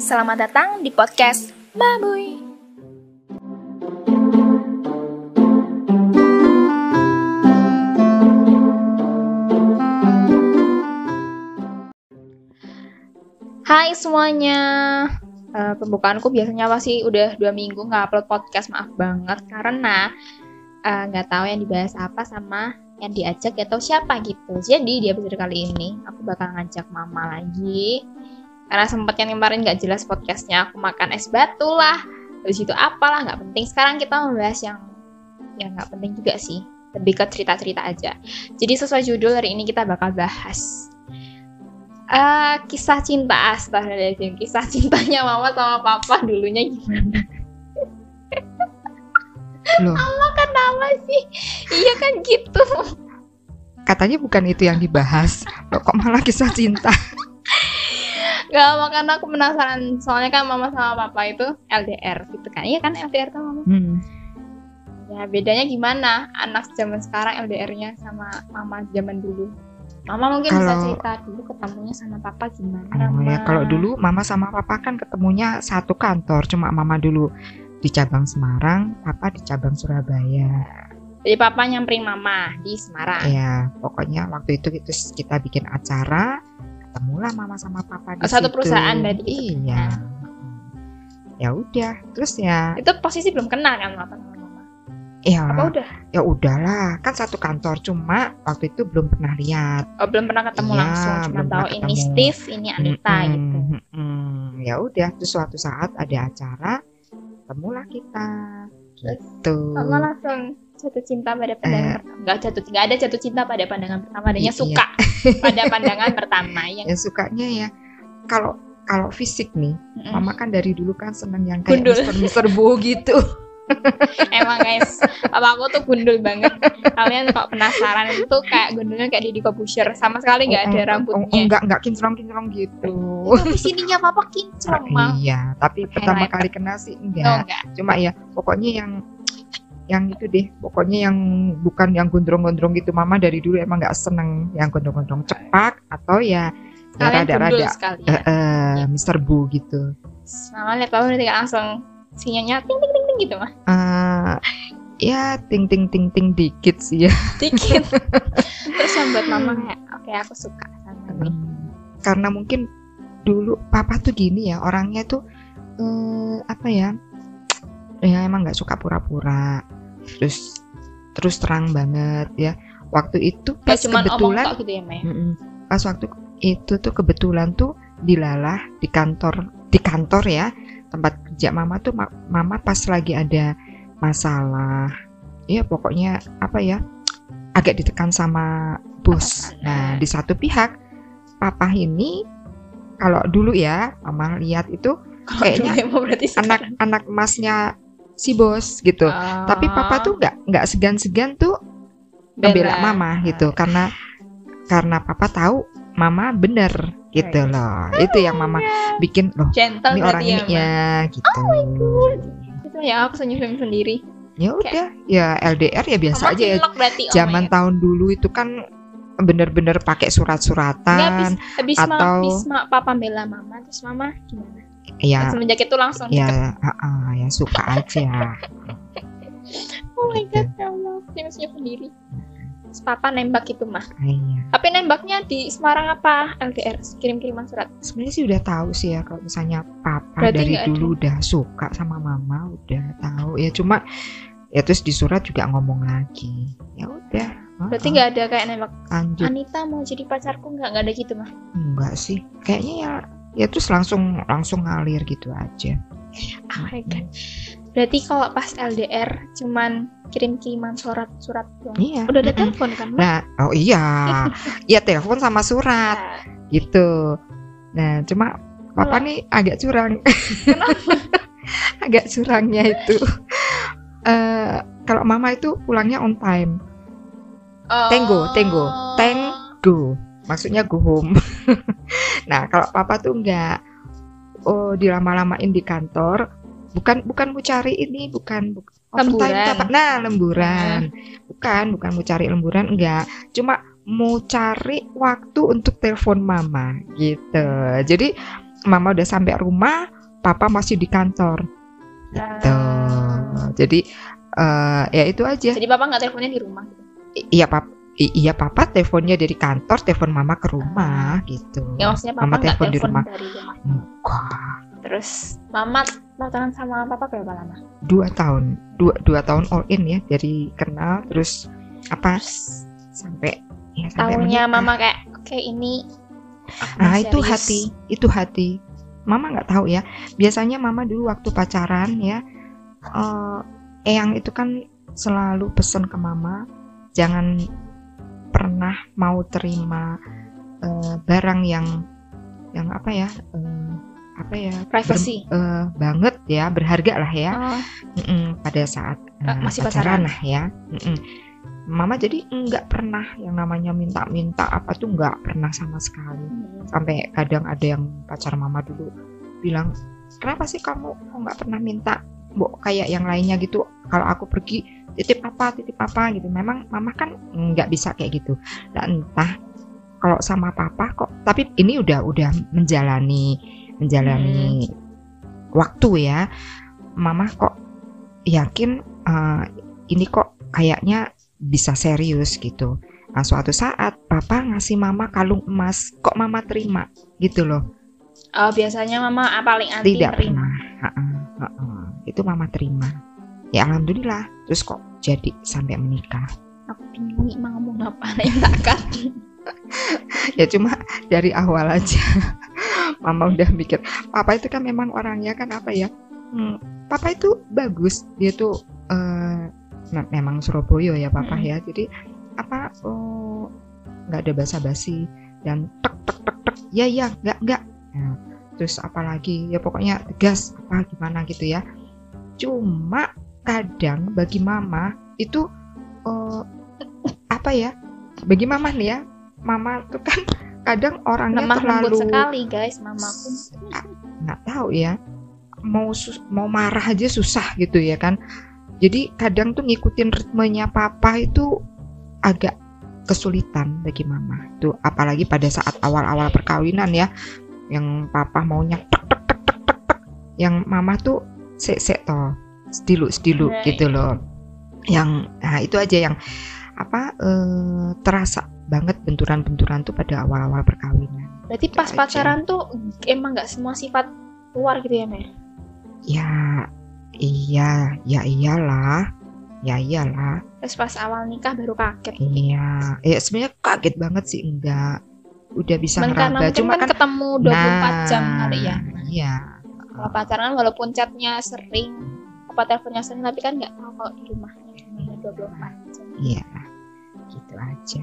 Selamat datang di podcast Mabuy. Hai semuanya, uh, pembukaanku biasanya pasti udah dua minggu nggak upload podcast, maaf banget karena eh, nggak uh, tahu yang dibahas apa sama yang diajak atau siapa gitu. Jadi di episode kali ini aku bakal ngajak mama lagi karena sempat yang kemarin nggak jelas podcastnya aku makan es batu lah. Habis itu apalah nggak penting. Sekarang kita membahas yang yang nggak penting juga sih. Lebih ke cerita-cerita aja. Jadi sesuai judul hari ini kita bakal bahas uh, kisah cinta. Astagfirullahaladzim kisah cintanya mama sama papa dulunya gimana? Loh. Mama kenapa sih. Iya kan gitu. Katanya bukan itu yang dibahas. Loh, kok malah kisah cinta Gak makanya aku penasaran. Soalnya kan mama sama papa itu LDR gitu kan. Iya kan LDR kan mama? Hmm. ya bedanya gimana? Anak zaman sekarang LDR-nya sama mama zaman dulu? Mama mungkin bisa Kalau- cerita dulu ketemunya sama papa gimana Oh ya, kalau dulu mama sama papa kan ketemunya satu kantor, cuma mama dulu di cabang Semarang, papa di cabang Surabaya. jadi papa nyamperin mama di Semarang? Ya, pokoknya waktu itu kita, kita bikin acara, ketemulah mama sama papa di satu situ. perusahaan berarti gitu. Iya. Ya udah, terus ya, itu posisi belum kenal kan papa sama mama ya, apa udah ya udahlah, kan satu kantor, cuma waktu itu belum pernah lihat. oh belum pernah ketemu Iya, langsung cuma tahu ini. Steve ini Anita Mm-mm, gitu mm-mm. Ya udah, terus suatu saat ada acara, ketemulah kita. Gitu. mama langsung jatuh cinta pada pandangan Eh. pertama nggak jatuh nggak ada jatuh cinta pada pandangan pertama adanya Iya. suka pada pandangan pertama yang Ya sukanya ya kalau kalau fisik nih, Mm-mm. mama kan dari dulu kan seneng yang kayak Gundul. Mister Mister Bo gitu. Emang guys, papa aku tuh gundul banget. Kalian kok penasaran itu kayak gundulnya kayak Deddy Corbuzier, sama sekali nggak ada Oh, oh, oh, rambutnya. enggak enggak kinclong kinclong gitu. Tapi sininya papa kinclong mah. Iya, tapi pertama kali kena sih Oh, enggak. enggak. Cuma ya pokoknya yang yang itu deh, pokoknya yang bukan yang gondrong-gondrong gitu. Mama dari dulu emang nggak seneng yang gondrong-gondrong cepak atau ya ya rada-rada eh eh, Mister Bu gitu. Mama lihat papa kayak langsung sinyalnya ting ting ting ting gitu mah. eh ya ting ting ting ting dikit sih ya. Dikit. Terus yang buat mama kayak oke aku suka sama ini. Karena mungkin dulu papa tuh gini ya, orangnya tuh eh apa ya? Ya emang nggak suka pura-pura. Terus terus terang banget ya. Waktu itu pas omong kebetulan gitu ya. Mm-mm. pas waktu itu tuh kebetulan tuh dilalah di kantor di kantor ya tempat kerja mama tuh ma- mama pas lagi ada masalah ya pokoknya apa ya agak ditekan sama bos nah di satu pihak papa ini kalau dulu ya mama lihat itu kayaknya anak-anak emasnya si bos gitu. Oh, tapi papa tuh nggak nggak segan-segan tuh ngebela bela. mama gitu. Karena karena papa tahu mama bener gitu Right. loh. Itu yang mama bikin loh gentle ini orang ya, ini ya gitu. Itu ya aku senyum sendiri. ya udah ya LDR ya biasa Mama aja ya. berarti oh zaman my tahun dulu itu kan bener-bener pakai surat-suratan habis, habis ma- atau- habis ma- papa bela mama terus mama gimana? Ya Semenjak itu langsung ya ah, ah, ya suka aja Oh my gitu. god, ya Allah, senyum sendiri. Terus papa nembak itu mah. Ah, iya Tapi nembaknya di Semarang apa LDR? Kirim-kiriman surat. sebenarnya sih udah tahu sih ya kalau misalnya papa Berarti dari nggak dulu udah suka sama mama udah tahu ya cuma ya terus di surat juga ngomong lagi ya udah Berarti nggak ada kayak nembak. lanjut Anita mau jadi pacarku nggak? Nggak ada gitu mah. enggak sih kayaknya ya ya terus langsung langsung ngalir gitu aja. Oh my god. Berarti kalau pas LDR cuman kirim-kiriman surat-surat doang. iya. Udah ada telepon kan? Nah oh iya. Iya telepon sama surat. Gitu. Nah cuma papa Kalau- nih agak curang. Agak curangnya itu. Eh kalau mama itu pulangnya on time. Oh. Tenggo, tenggo, teng- go maksudnya go home nah kalau papa tuh enggak oh dilama-lamain di kantor bukan bukan mau cari ini bukan bu- overtime Lemburan. itu apa? nah lemburan. Bukan bukan mau cari lemburan enggak cuma mau cari waktu untuk telepon mama gitu. Jadi mama udah sampai rumah papa masih di kantor. Gitu. Jadi eh, ya itu aja. Jadi papa nggak teleponnya di rumah? Iya pap i- iya papa teleponnya dari kantor telepon mama ke rumah gitu Ya maksudnya papa Mama telepon di rumah. dari. Enggak. Terus mama pacaran sama papa berapa lama? dua tahun dua dua tahun all in ya dari kenal terus apa Terus sampai ya sampai menikah. mama kayak oke ini Nah itu serius." hati, itu hati. Mama nggak tahu ya. Biasanya mama dulu waktu pacaran ya, eh Eyang itu kan selalu pesen ke mama, jangan pernah mau terima eh, barang yang yang apa ya, eh, apa ya, Privacy. ber- eh, banget ya, berharga lah ya. Oh, pada saat eh, masih pacaran lah ya. Mm-mm. Mama jadi nggak pernah yang namanya minta-minta apa tuh nggak pernah sama sekali hmm. sampai kadang ada yang pacar mama dulu bilang kenapa sih kamu nggak pernah minta mbok kayak yang lainnya gitu. Kalau aku pergi titip apa titip apa gitu. Memang mama kan nggak bisa kayak gitu. Dan entah kalau sama papa kok. Tapi ini udah udah menjalani menjalani waktu ya. Mama kok yakin eh, ini kok kayaknya bisa serius gitu. Nah, suatu saat papa ngasih mama kalung emas, kok mama terima gitu loh. Oh, biasanya mama ah, paling anti Tidak. nerima. Itu mama terima. Ya alhamdulillah. Terus kok jadi sampai menikah. Aku bingung mau ngomong apa yang tak kan. Ya cuma dari awal aja. mama udah mikir, papa itu kan memang orangnya kan apa ya? Hmm, papa itu bagus. Dia tuh nah, memang Surabaya ya papa Mm-mm. ya. Jadi apa oh, nggak ada basa-basi dan tek tek tek tek ya ya nggak nggak Nah, terus apalagi ya pokoknya tegas apa gimana gitu ya cuma kadang bagi mama itu eh, apa ya bagi mama nih ya mama tuh kan kadang orangnya Lemah terlalu sekali guys mamaku. nggak tahu ya mau sus- mau marah aja susah gitu ya kan jadi kadang tuh ngikutin ritmenya papa itu agak kesulitan bagi mama tuh apalagi pada saat awal-awal perkawinan ya yang papa maunya tek tek tek tek tek, tek. yang mama tuh sek sek toh sedilu sedilu Right. gitu loh yang nah itu aja yang apa eh, terasa banget benturan-benturan tuh pada awal-awal perkawinan Berarti pas aja. pacaran tuh emang nggak semua sifat keluar gitu ya, Meh? Ya, iya, ya iyalah, ya iyalah, Terus pas awal nikah baru kaget. iya. Ya sebenarnya kaget banget sih enggak. Udah bisa Cuman karena ngeraba, mungkin cuma kan kan ketemu 24 jam kali ya. Iya, Kalau pacaran walaupun chatnya sering, apa teleponnya sering, tapi kan nggak tahu kalau di rumahnya gimana 24 jam. iya, gitu aja.